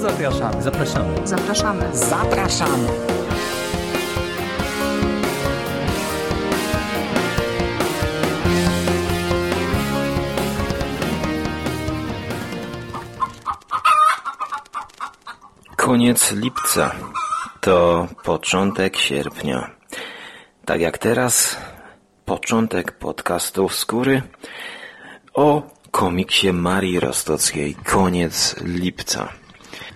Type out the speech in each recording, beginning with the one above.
Zapraszamy, zapraszamy. Zapraszamy. Zapraszamy. Koniec lipca to początek sierpnia. Tak jak teraz, początek podcastu Skóry o komiksie Marii Rostockiej. Koniec lipca.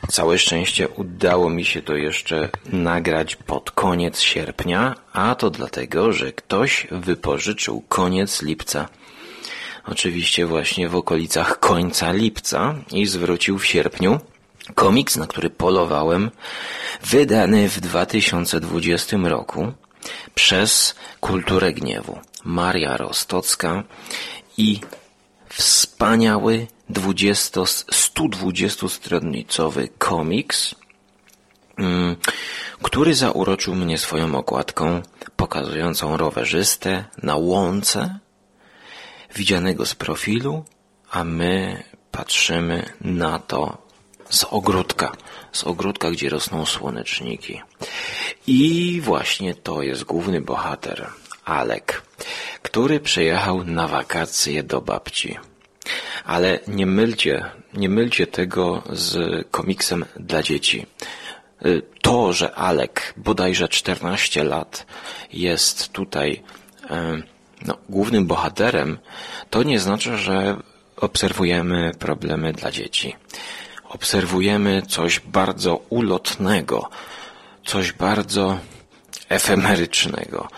Całe szczęście udało mi się to jeszcze nagrać pod koniec sierpnia, a to dlatego, że ktoś wypożyczył koniec lipca. Oczywiście właśnie w okolicach końca lipca i zwrócił w sierpniu komiks, na który polowałem, wydany w 2020 roku przez Kulturę Gniewu. Maria Rostocka i wspaniały 20, 120-stronicowy komiks, mm, który zauroczył mnie swoją okładką pokazującą rowerzystę na łące, widzianego z profilu, a my patrzymy na to z ogródka, z ogródka, gdzie rosną słoneczniki. I właśnie to jest główny bohater, Alek, który przyjechał na wakacje do babci. Ale nie mylcie, nie mylcie tego z komiksem dla dzieci. Y, to, że Alek, bodajże 14 lat, jest tutaj y, no, głównym bohaterem, to nie znaczy, że obserwujemy problemy dla dzieci. Obserwujemy coś bardzo ulotnego, coś bardzo efemerycznego.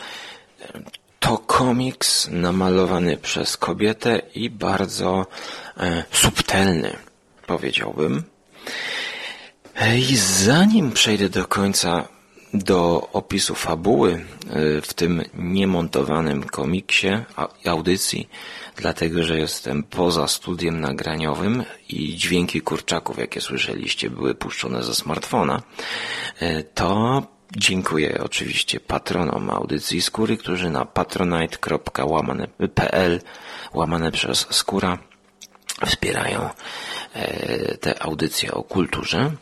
To komiks namalowany przez kobietę i bardzo e, subtelny, powiedziałbym. I zanim przejdę do końca do opisu fabuły e, w tym niemontowanym komiksie, audycji, dlatego że jestem poza studiem nagraniowym i dźwięki kurczaków, jakie słyszeliście, były puszczone ze smartfona, e, to Dziękuję oczywiście patronom audycji Skóry, którzy na patronite.pl łamane przez Skóra wspierają e, te audycje o kulturze.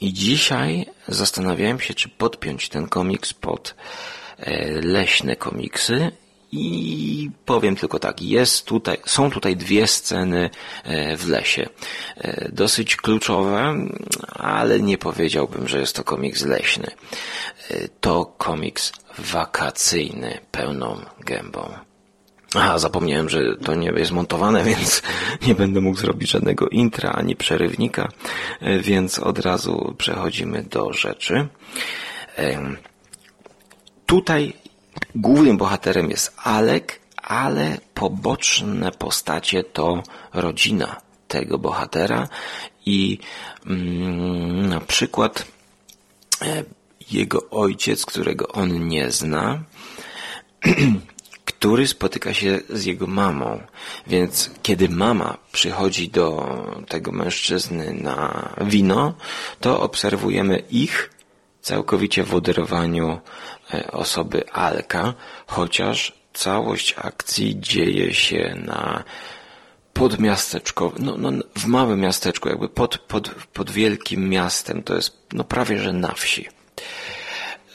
I dzisiaj zastanawiałem się, czy podpiąć ten komiks pod e, leśne komiksy i powiem tylko tak, jest tutaj, są tutaj dwie sceny e, w lesie. E, dosyć kluczowe, ale nie powiedziałbym, że jest to komiks leśny. E, to komiks wakacyjny, pełną gębą. Aha, zapomniałem, że to nie jest montowane, więc nie będę mógł zrobić żadnego intra ani przerywnika, więc od razu przechodzimy do rzeczy. Tutaj Głównym bohaterem jest Alek, ale poboczne postacie to rodzina tego bohatera i mm, na przykład e, jego ojciec, którego on nie zna, który spotyka się z jego mamą. Więc kiedy mama przychodzi do tego mężczyzny na wino, to obserwujemy ich całkowicie w oderwaniu e, osoby Alka, chociaż całość akcji dzieje się na podmiasteczko, no, no, w małym miasteczku, jakby pod, pod, pod wielkim miastem, to jest no prawie, że na wsi.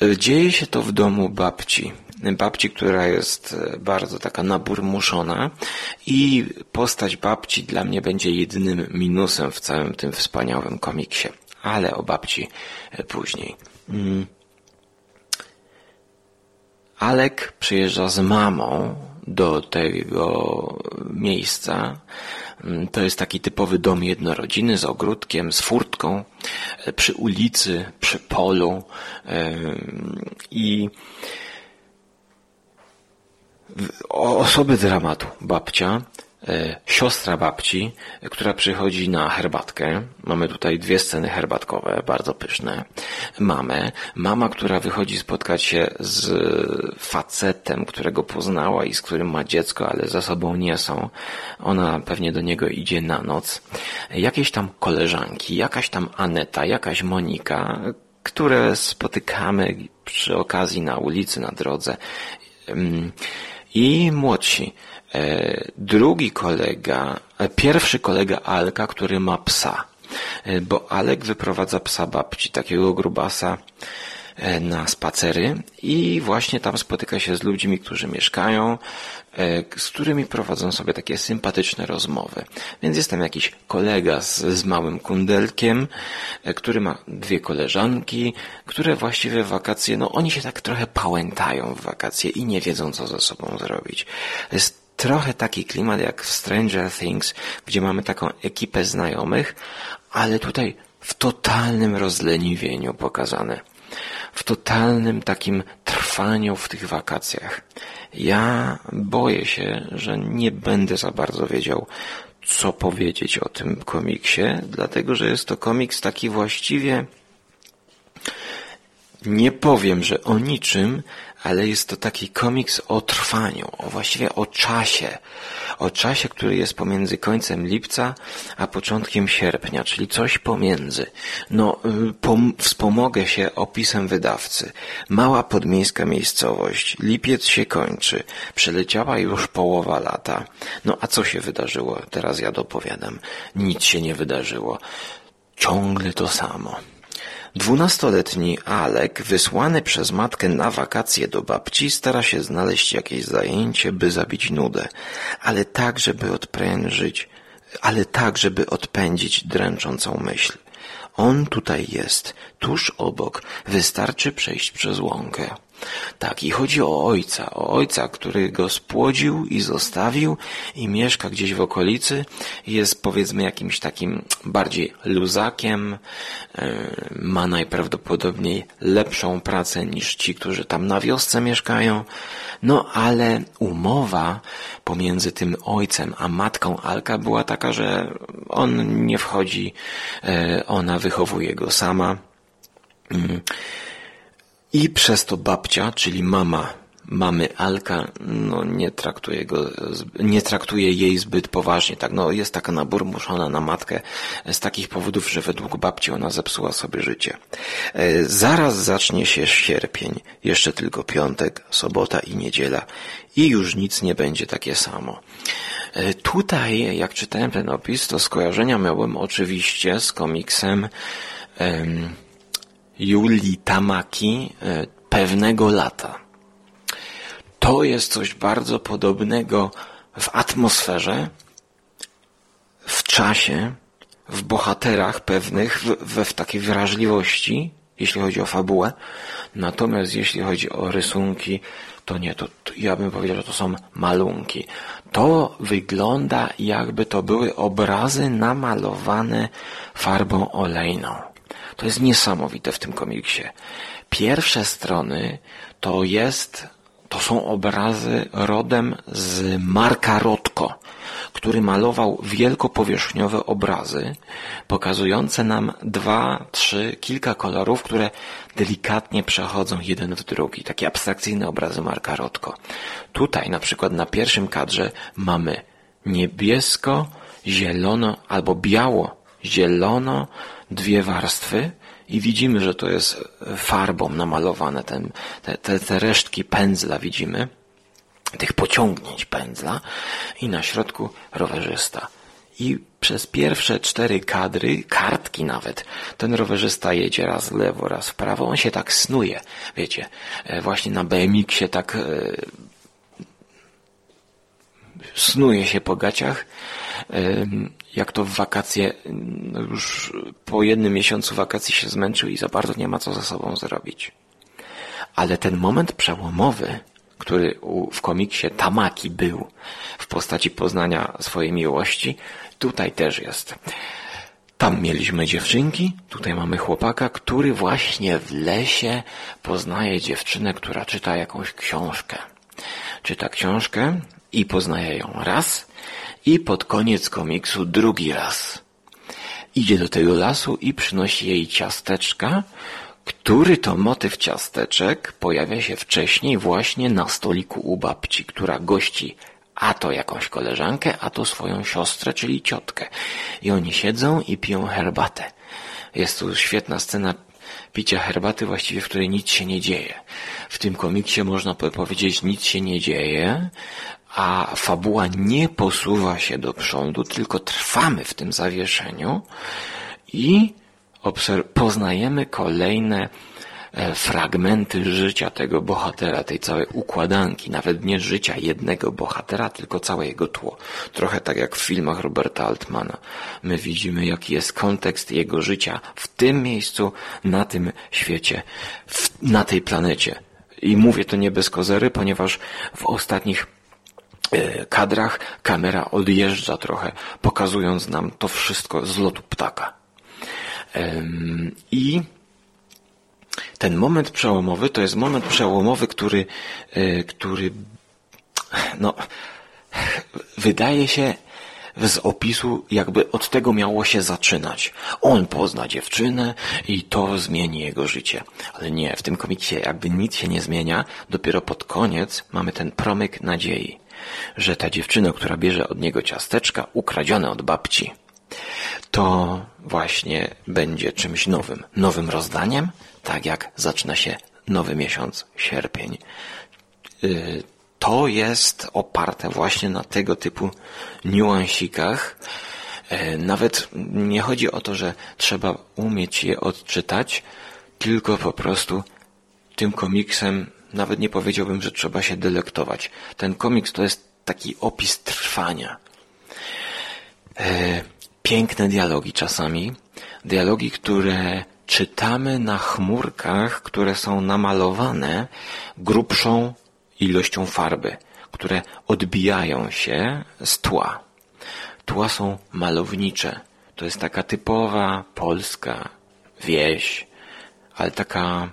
E, dzieje się to w domu babci. Babci, która jest e, bardzo taka naburmuszona i postać babci dla mnie będzie jedynym minusem w całym tym wspaniałym komiksie. Ale o babci później. Mm. Alek przyjeżdża z mamą do tego miejsca. Mm, to jest taki typowy dom jednorodziny z ogródkiem, z furtką, e, przy ulicy, przy polu i osoby dramatu babcia E, siostra babci, która przychodzi na herbatkę. Mamy tutaj dwie sceny herbatkowe, bardzo pyszne. Mamy mama, która wychodzi spotkać się z facetem, którego poznała i z którym ma dziecko, ale za sobą nie są. Ona pewnie do niego idzie na noc. Jakieś tam koleżanki, jakaś tam Aneta, jakaś Monika, które spotykamy przy okazji na ulicy, na drodze. I młodsi E, drugi kolega, e, pierwszy kolega Alka, który ma psa. e, bo Alek wyprowadza psa babci, takiego grubasa, e, na spacery i właśnie tam spotyka się z ludźmi, którzy mieszkają, e, z którymi prowadzą sobie takie sympatyczne rozmowy. Więc jest tam jakiś kolega z, z małym kundelkiem, który ma dwie koleżanki, które właściwie wakacje, no oni się tak trochę pałętają w wakacje i nie wiedzą, co ze sobą zrobić. Jest trochę taki klimat jak w Stranger Things, gdzie mamy taką ekipę znajomych, ale tutaj w totalnym rozleniwieniu pokazane. W totalnym takim trwaniu w tych wakacjach. Ja boję się, że nie będę za bardzo wiedział, co powiedzieć o tym komiksie, dlatego że jest to komiks taki właściwie nie powiem, że o niczym, ale jest to taki komiks o trwaniu, o właściwie o czasie. O czasie, który jest pomiędzy końcem lipca a początkiem sierpnia, czyli coś pomiędzy. No, y, pom wspomogę się opisem wydawcy. Mała podmiejska miejscowość. Lipiec się kończy. Przeleciała już połowa lata. No a co się wydarzyło? Teraz ja dopowiadam. Nic się nie wydarzyło. Ciągle to samo. Dwunastoletni Alek, wysłany przez matkę na wakacje do babci, stara się znaleźć jakieś zajęcie, by zabić nudę, ale tak, żeby odprężyć, ale tak, żeby odpędzić dręczącą myśl. On tutaj jest, tuż obok, wystarczy przejść przez łąkę. Tak, i chodzi o ojca, o ojca, który go spłodził i zostawił i mieszka gdzieś w okolicy, jest powiedzmy jakimś takim bardziej luzakiem, e, ma najprawdopodobniej lepszą pracę niż ci, którzy tam na wiosce mieszkają, no ale umowa pomiędzy tym ojcem a matką Alka była taka, że on nie wchodzi, e, ona wychowuje go sama. I przez to babcia, czyli mama mamy Alka, no nie traktuje go, nie traktuje jej zbyt poważnie, tak, no jest taka naburmuszona na matkę z takich powodów, że według babci ona zepsuła sobie życie. E, zaraz zacznie się sierpień, jeszcze tylko piątek, sobota i niedziela i już nic nie będzie takie samo. E, tutaj, jak czytałem ten opis, to skojarzenia miałem oczywiście z komiksem Julii Tamaki e, pewnego lata. To jest coś bardzo podobnego w atmosferze, w czasie, w bohaterach pewnych, we w takiej wrażliwości, jeśli chodzi o fabułę. Natomiast jeśli chodzi o rysunki, to nie, to, to ja bym powiedział, że to są malunki. To wygląda jakby to były obrazy namalowane farbą olejną. To jest niesamowite w tym komiksie. Pierwsze strony to jest, to są obrazy rodem z Marka Rotko, który malował wielkopowierzchniowe obrazy, pokazujące nam dwa, trzy, kilka kolorów, które delikatnie przechodzą jeden w drugi. Takie abstrakcyjne obrazy Marka Rotko. Tutaj na przykład na pierwszym kadrze mamy niebiesko, zielono albo biało, zielono, dwie warstwy i widzimy, że to jest farbą namalowane, ten, te, te, te resztki pędzla widzimy, tych pociągnięć pędzla. I na środku rowerzysta. I przez pierwsze cztery kadry, kartki nawet, ten rowerzysta jedzie raz w lewo, raz w prawo, on się tak snuje, wiecie, e, właśnie na BMX-ie tak e, snuje się po gaciach, jak to w wakacje, no już po jednym miesiącu wakacji się zmęczył i za bardzo nie ma co ze sobą zrobić. Ale ten moment przełomowy, który w komiksie Tamaki był w postaci poznania swojej miłości, tutaj też jest. Tam mieliśmy dziewczynki, tutaj mamy chłopaka, który właśnie w lesie poznaje dziewczynę, która czyta jakąś książkę. Czyta książkę i poznaje ją raz, i pod koniec komiksu drugi raz. Idzie do tego lasu i przynosi jej ciasteczka, który to motyw ciasteczek pojawia się wcześniej właśnie na stoliku u babci, która gości a to jakąś koleżankę, a to swoją siostrę, czyli ciotkę. I oni siedzą i piją herbatę. Jest tu świetna scena picia herbaty, właściwie w której nic się nie dzieje. W tym komiksie można powiedzieć nic się nie dzieje, a fabuła nie posuwa się do przodu, tylko trwamy w tym zawieszeniu i poznajemy kolejne fragmenty życia tego bohatera, tej całej układanki, nawet nie życia jednego bohatera, tylko całe jego tło. Trochę tak jak w filmach Roberta Altmana. My widzimy, jaki jest kontekst jego życia w tym miejscu, na tym świecie, w, na tej planecie. I mówię to nie bez kozery, ponieważ w ostatnich e, kadrach kamera odjeżdża trochę, pokazując nam to wszystko z lotu ptaka. I ten moment przełomowy to jest moment przełomowy, który, e, który no, wydaje się z opisu, jakby od tego miało się zaczynać. On pozna dziewczynę i to zmieni jego życie. Ale nie, w tym komiksie jakby nic się nie zmienia. Dopiero pod koniec mamy ten promyk nadziei, że ta dziewczyna, która bierze od niego ciasteczka, ukradzione od babci, to właśnie będzie czymś nowym. Nowym rozdaniem, tak jak zaczyna się nowy miesiąc, sierpień. Y, to jest oparte właśnie na tego typu niuansikach. E, nawet nie chodzi o to, że trzeba umieć je odczytać, tylko po prostu tym komiksem nawet nie powiedziałbym, że trzeba się delektować. Ten komiks to jest taki opis trwania. E, piękne dialogi czasami. Dialogi, które czytamy na chmurkach, które są namalowane grubszą ilością farby, które odbijają się z tła. Tła są malownicze. To jest taka typowa polska wieś, ale taka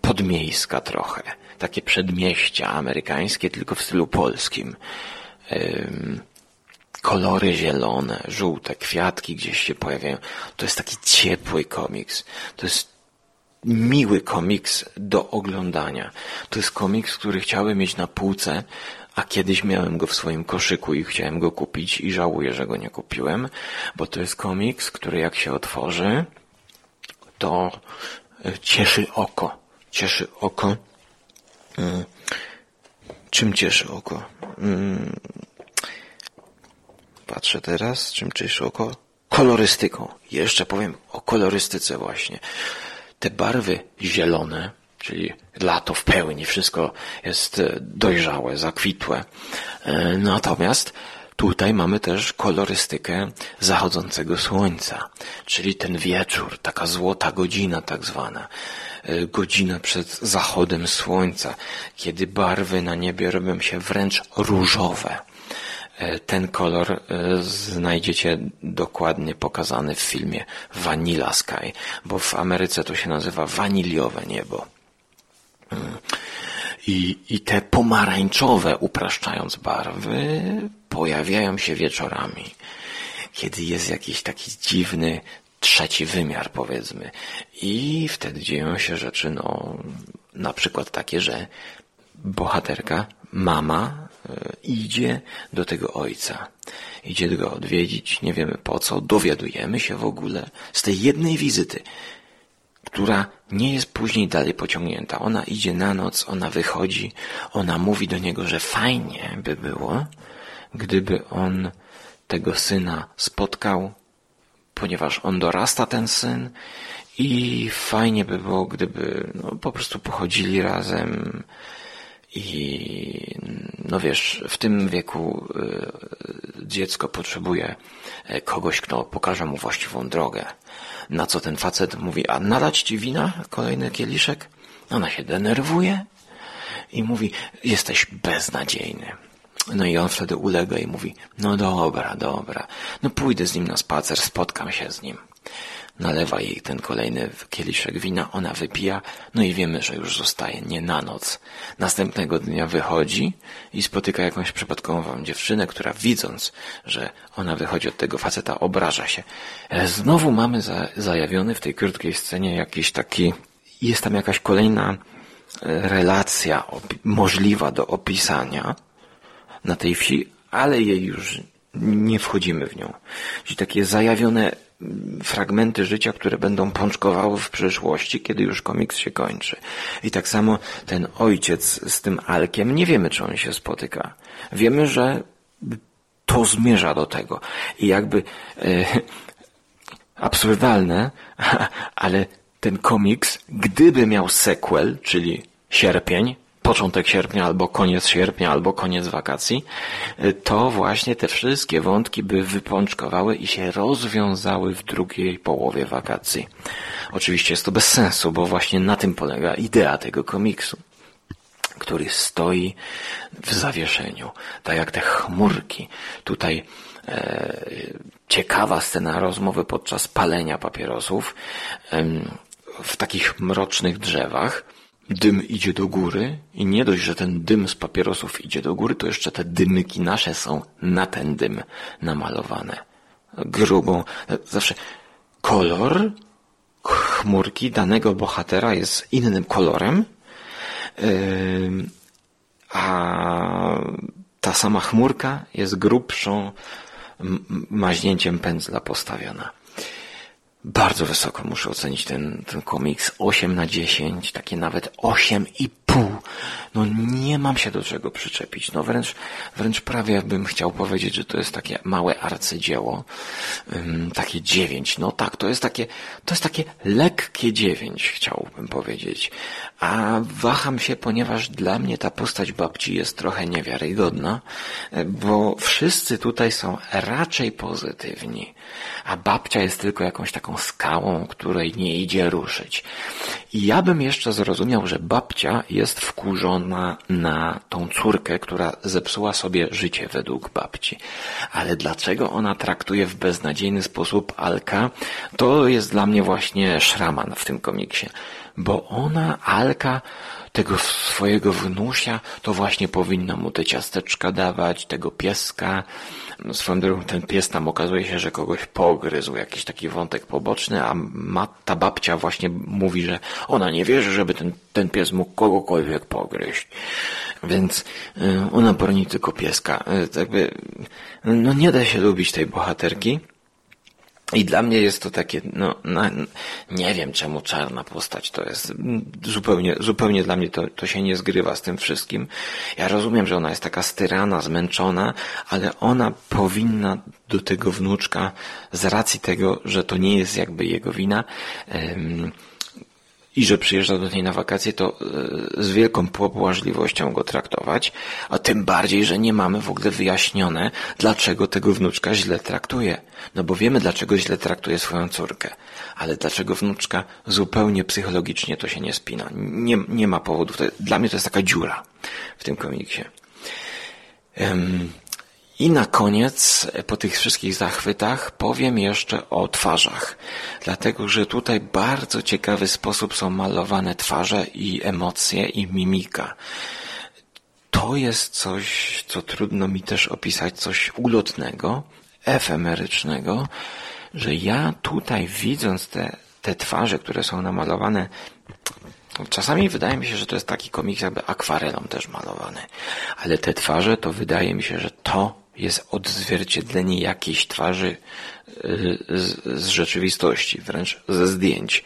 podmiejska trochę. Takie przedmieścia amerykańskie, tylko w stylu polskim. Kolory zielone, żółte, kwiatki gdzieś się pojawiają. To jest taki ciepły komiks. To jest miły komiks do oglądania. To jest komiks, który chciałem mieć na półce, a kiedyś miałem go w swoim koszyku i chciałem go kupić i żałuję, że go nie kupiłem, bo to jest komiks, który jak się otworzy, to e, cieszy oko. Cieszy oko. Mm. Czym cieszy oko? Patrzę teraz, czym cieszy oko? Kolorystyką. Jeszcze powiem o kolorystyce właśnie te barwy zielone, czyli lato w pełni, wszystko jest e, dojrzałe, zakwitłe. E, natomiast tutaj mamy też kolorystykę zachodzącego słońca, czyli ten wieczór, taka złota godzina tak zwana, e, godzina przed zachodem słońca, kiedy barwy na niebie robią się wręcz różowe. E, ten kolor e, znajdziecie dokładnie pokazany w filmie Vanilla Sky, bo w Ameryce to się nazywa waniliowe niebo. Mm. I, I te pomarańczowe, upraszczając barwy, pojawiają się wieczorami, kiedy jest jakiś taki dziwny trzeci wymiar, powiedzmy. I wtedy dzieją się rzeczy, no, na przykład takie, że bohaterka, mama, idzie do tego ojca. Idzie go odwiedzić, nie wiemy po co, dowiadujemy się w ogóle z tej jednej wizyty, która nie jest później dalej pociągnięta. Ona idzie na noc, ona wychodzi, ona mówi do niego, że fajnie by było, gdyby on tego syna spotkał, ponieważ on dorasta ten syn i fajnie by było, gdyby no, po prostu pochodzili razem, i no wiesz, w tym wieku y, dziecko potrzebuje e, kogoś, kto pokaże mu właściwą drogę. Na co ten facet mówi, a nalać ci wina? Kolejny kieliszek? Ona się denerwuje i mówi, jesteś beznadziejny. No i on wtedy ulega i mówi, no dobra, dobra, no pójdę z nim na spacer, spotkam się z nim. Nalewa jej ten kolejny kieliszek wina, ona wypija, no i wiemy, że już zostaje nie na noc. Następnego dnia wychodzi i spotyka jakąś przypadkową dziewczynę, która widząc, że ona wychodzi od tego faceta, obraża się. E, znowu mamy za, zajawiony w tej krótkiej scenie jakiś taki, jest tam jakaś kolejna e, relacja możliwa do opisania na tej wsi, ale jej już nie wchodzimy w nią. Czyli takie zajawione fragmenty życia, które będą pączkowały w przyszłości, kiedy już komiks się kończy. I tak samo ten ojciec z tym Alkiem, nie wiemy, czy on się spotyka. Wiemy, że to zmierza do tego. I jakby e, absurdalne, ale ten komiks, gdyby miał sequel, czyli sierpień, początek sierpnia, albo koniec sierpnia, albo koniec wakacji, to właśnie te wszystkie wątki by wypączkowały i się rozwiązały w drugiej połowie wakacji. Oczywiście jest to bez sensu, bo właśnie na tym polega idea tego komiksu który stoi w zawieszeniu, tak jak te chmurki. Tutaj e, ciekawa scena rozmowy podczas palenia papierosów e, w takich mrocznych drzewach. Dym idzie do góry i nie dość, że ten dym z papierosów idzie do góry, to jeszcze te dymyki nasze są na ten dym namalowane. Grubą, zawsze kolor chmurki danego bohatera jest innym kolorem, a ta sama chmurka jest grubszą maźnięciem pędzla postawiona. Bardzo wysoko muszę ocenić ten, ten komiks. 8 na 10, takie nawet 8,5. No nie mam się do czego przyczepić. No wręcz, wręcz prawie bym chciał powiedzieć, że to jest takie małe arcydzieło. Takie 9. No tak, to jest takie, to jest takie lekkie 9, chciałbym powiedzieć. A waham się, ponieważ dla mnie ta postać babci jest trochę niewiarygodna, bo wszyscy tutaj są raczej pozytywni, a babcia jest tylko jakąś taką skałą, której nie idzie ruszyć. I ja bym jeszcze zrozumiał, że babcia jest wkurzona na tą córkę, która zepsuła sobie życie według babci. Ale dlaczego ona traktuje w beznadziejny sposób Alka, to jest dla mnie właśnie szraman w tym komiksie bo ona, Alka, tego swojego wnusia, to właśnie powinna mu te ciasteczka dawać, tego pieska. Swoją drogą ten pies tam okazuje się, że kogoś pogryzł, jakiś taki wątek poboczny, a ma, ta babcia właśnie mówi, że ona nie wierzy, żeby ten, ten pies mógł kogokolwiek pogryźć. Więc y, ona broni tylko pieska. Y, jakby, no nie da się lubić tej bohaterki. I dla mnie jest to takie, no, no, nie wiem czemu czarna postać to jest. Zupełnie, zupełnie dla mnie to, to się nie zgrywa z tym wszystkim. Ja rozumiem, że ona jest taka styrana, zmęczona, ale ona powinna do tego wnuczka z racji tego, że to nie jest jakby jego wina, i że przyjeżdża do niej na wakacje, to e, z wielką pobłażliwością go traktować, a tym bardziej, że nie mamy w ogóle wyjaśnione, dlaczego tego wnuczka źle traktuje. No bo wiemy, dlaczego źle traktuje swoją córkę, ale dlaczego wnuczka zupełnie psychologicznie to się nie spina. Nie, nie ma powodów. Dla mnie to jest taka dziura w tym komiksie. Um, i na koniec, po tych wszystkich zachwytach, powiem jeszcze o twarzach. Dlatego, że tutaj bardzo ciekawy sposób są malowane twarze i emocje i mimika. To jest coś, co trudno mi też opisać, coś ulotnego, efemerycznego, że ja tutaj widząc te, te twarze, które są namalowane Czasami wydaje mi się, że to jest taki komiks jakby akwarelą też malowany. Ale te twarze to wydaje mi się, że to jest odzwierciedlenie jakiejś twarzy y, z, z rzeczywistości, wręcz ze zdjęć.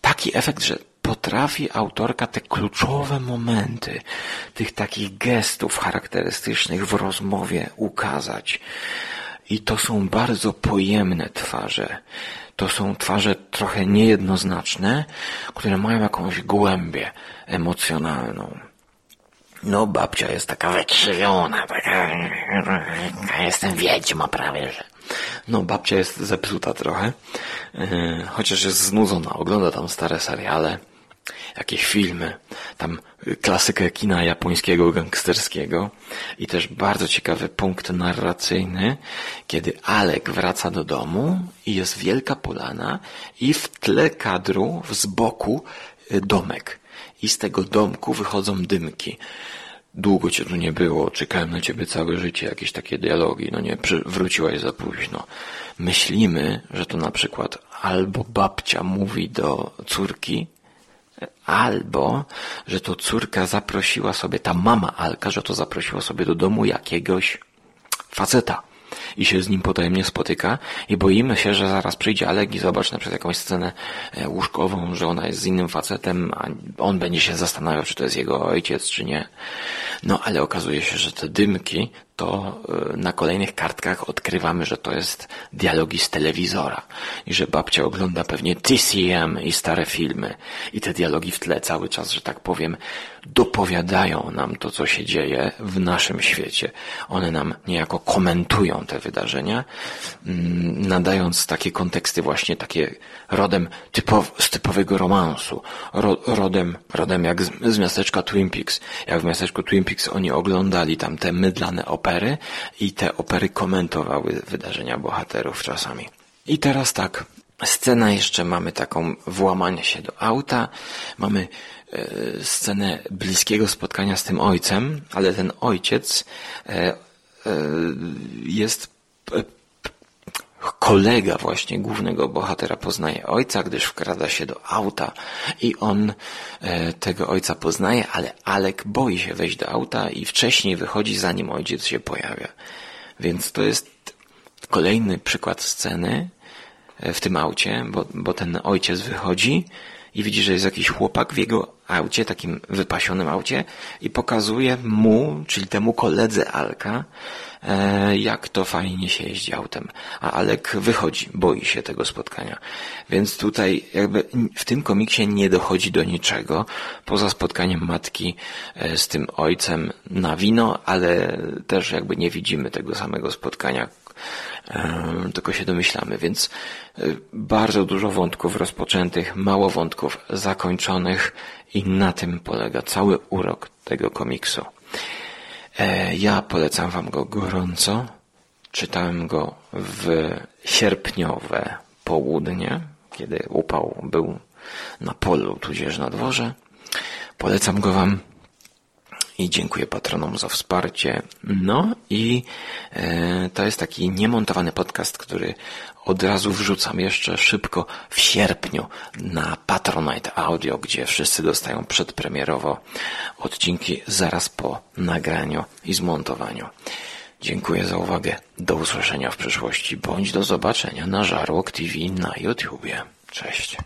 Taki efekt, że potrafi autorka te kluczowe momenty, tych takich gestów charakterystycznych w rozmowie ukazać. I to są bardzo pojemne twarze. To są twarze trochę niejednoznaczne, które mają jakąś głębię emocjonalną. No, babcia jest taka wykrzywiona, taka... Jestem wiedźma prawie, że... No, babcia jest zepsuta trochę, yy, chociaż jest znudzona. Ogląda tam stare seriale, jakieś filmy, tam klasykę kina japońskiego, gangsterskiego i też bardzo ciekawy punkt narracyjny, kiedy Alek wraca do domu i jest wielka polana i w tle kadru, z boku y, domek i z tego domku wychodzą dymki. Długo cię tu nie było, czekałem na ciebie całe życie, jakieś takie dialogi, no nie, wróciłaś za późno. Myślimy, że to na przykład albo babcia mówi do córki, albo, że to córka zaprosiła sobie, ta mama Alka, że to zaprosiła sobie do domu jakiegoś faceta i się z nim potajemnie spotyka i boimy się, że zaraz przyjdzie Alek i zobacz na przykład jakąś scenę e, łóżkową, że ona jest z innym facetem, a on będzie się zastanawiał, czy to jest jego ojciec, czy nie. No ale okazuje się, że te dymki to y, na kolejnych kartkach odkrywamy, że to jest dialogi z telewizora i że babcia ogląda pewnie TCM i stare filmy i te dialogi w tle cały czas, że tak powiem, dopowiadają nam to, co się dzieje w naszym świecie. One nam niejako komentują te wydarzenia, mm, nadając takie konteksty właśnie takie rodem z typowego romansu, ro, rodem, rodem jak z, z miasteczka Twin Peaks. Jak w miasteczku Twin Peaks oni oglądali tam te mydlane opery i te opery komentowały wydarzenia bohaterów czasami. I teraz tak, Scena jeszcze mamy taką włamanie się do auta, mamy e, scenę bliskiego spotkania z tym ojcem, ale ten ojciec e, e, jest kolega właśnie głównego bohatera poznaje ojca, gdyż wkrada się do auta i on e, tego ojca poznaje, ale Alek boi się wejść do auta i wcześniej wychodzi zanim ojciec się pojawia. Więc to jest kolejny przykład sceny, E, w tym aucie, bo, bo ten ojciec wychodzi i widzi, że jest jakiś chłopak w jego aucie, takim wypasionym aucie i pokazuje mu, czyli temu koledze Alka, e, jak to fajnie się jeździ autem. A Alek wychodzi, boi się tego spotkania. Więc tutaj jakby w tym komiksie nie dochodzi do niczego, poza spotkaniem matki e, z tym ojcem na wino, ale też jakby nie widzimy tego samego spotkania, tylko się domyślamy, więc e, bardzo dużo wątków rozpoczętych, mało wątków zakończonych i na tym polega cały urok tego komiksu. E, ja polecam Wam go gorąco. Czytałem go w sierpniowe południe, kiedy upał był na polu, tudzież na dworze. Polecam go Wam i dziękuję patronom za wsparcie. No i e, to jest taki niemontowany podcast, który od razu wrzucam jeszcze szybko w sierpniu na Patronite Audio, gdzie wszyscy dostają przedpremierowo odcinki zaraz po nagraniu i zmontowaniu. Dziękuję za uwagę. Do usłyszenia w przyszłości bądź do zobaczenia na Żarłok TV na YouTubie. Cześć.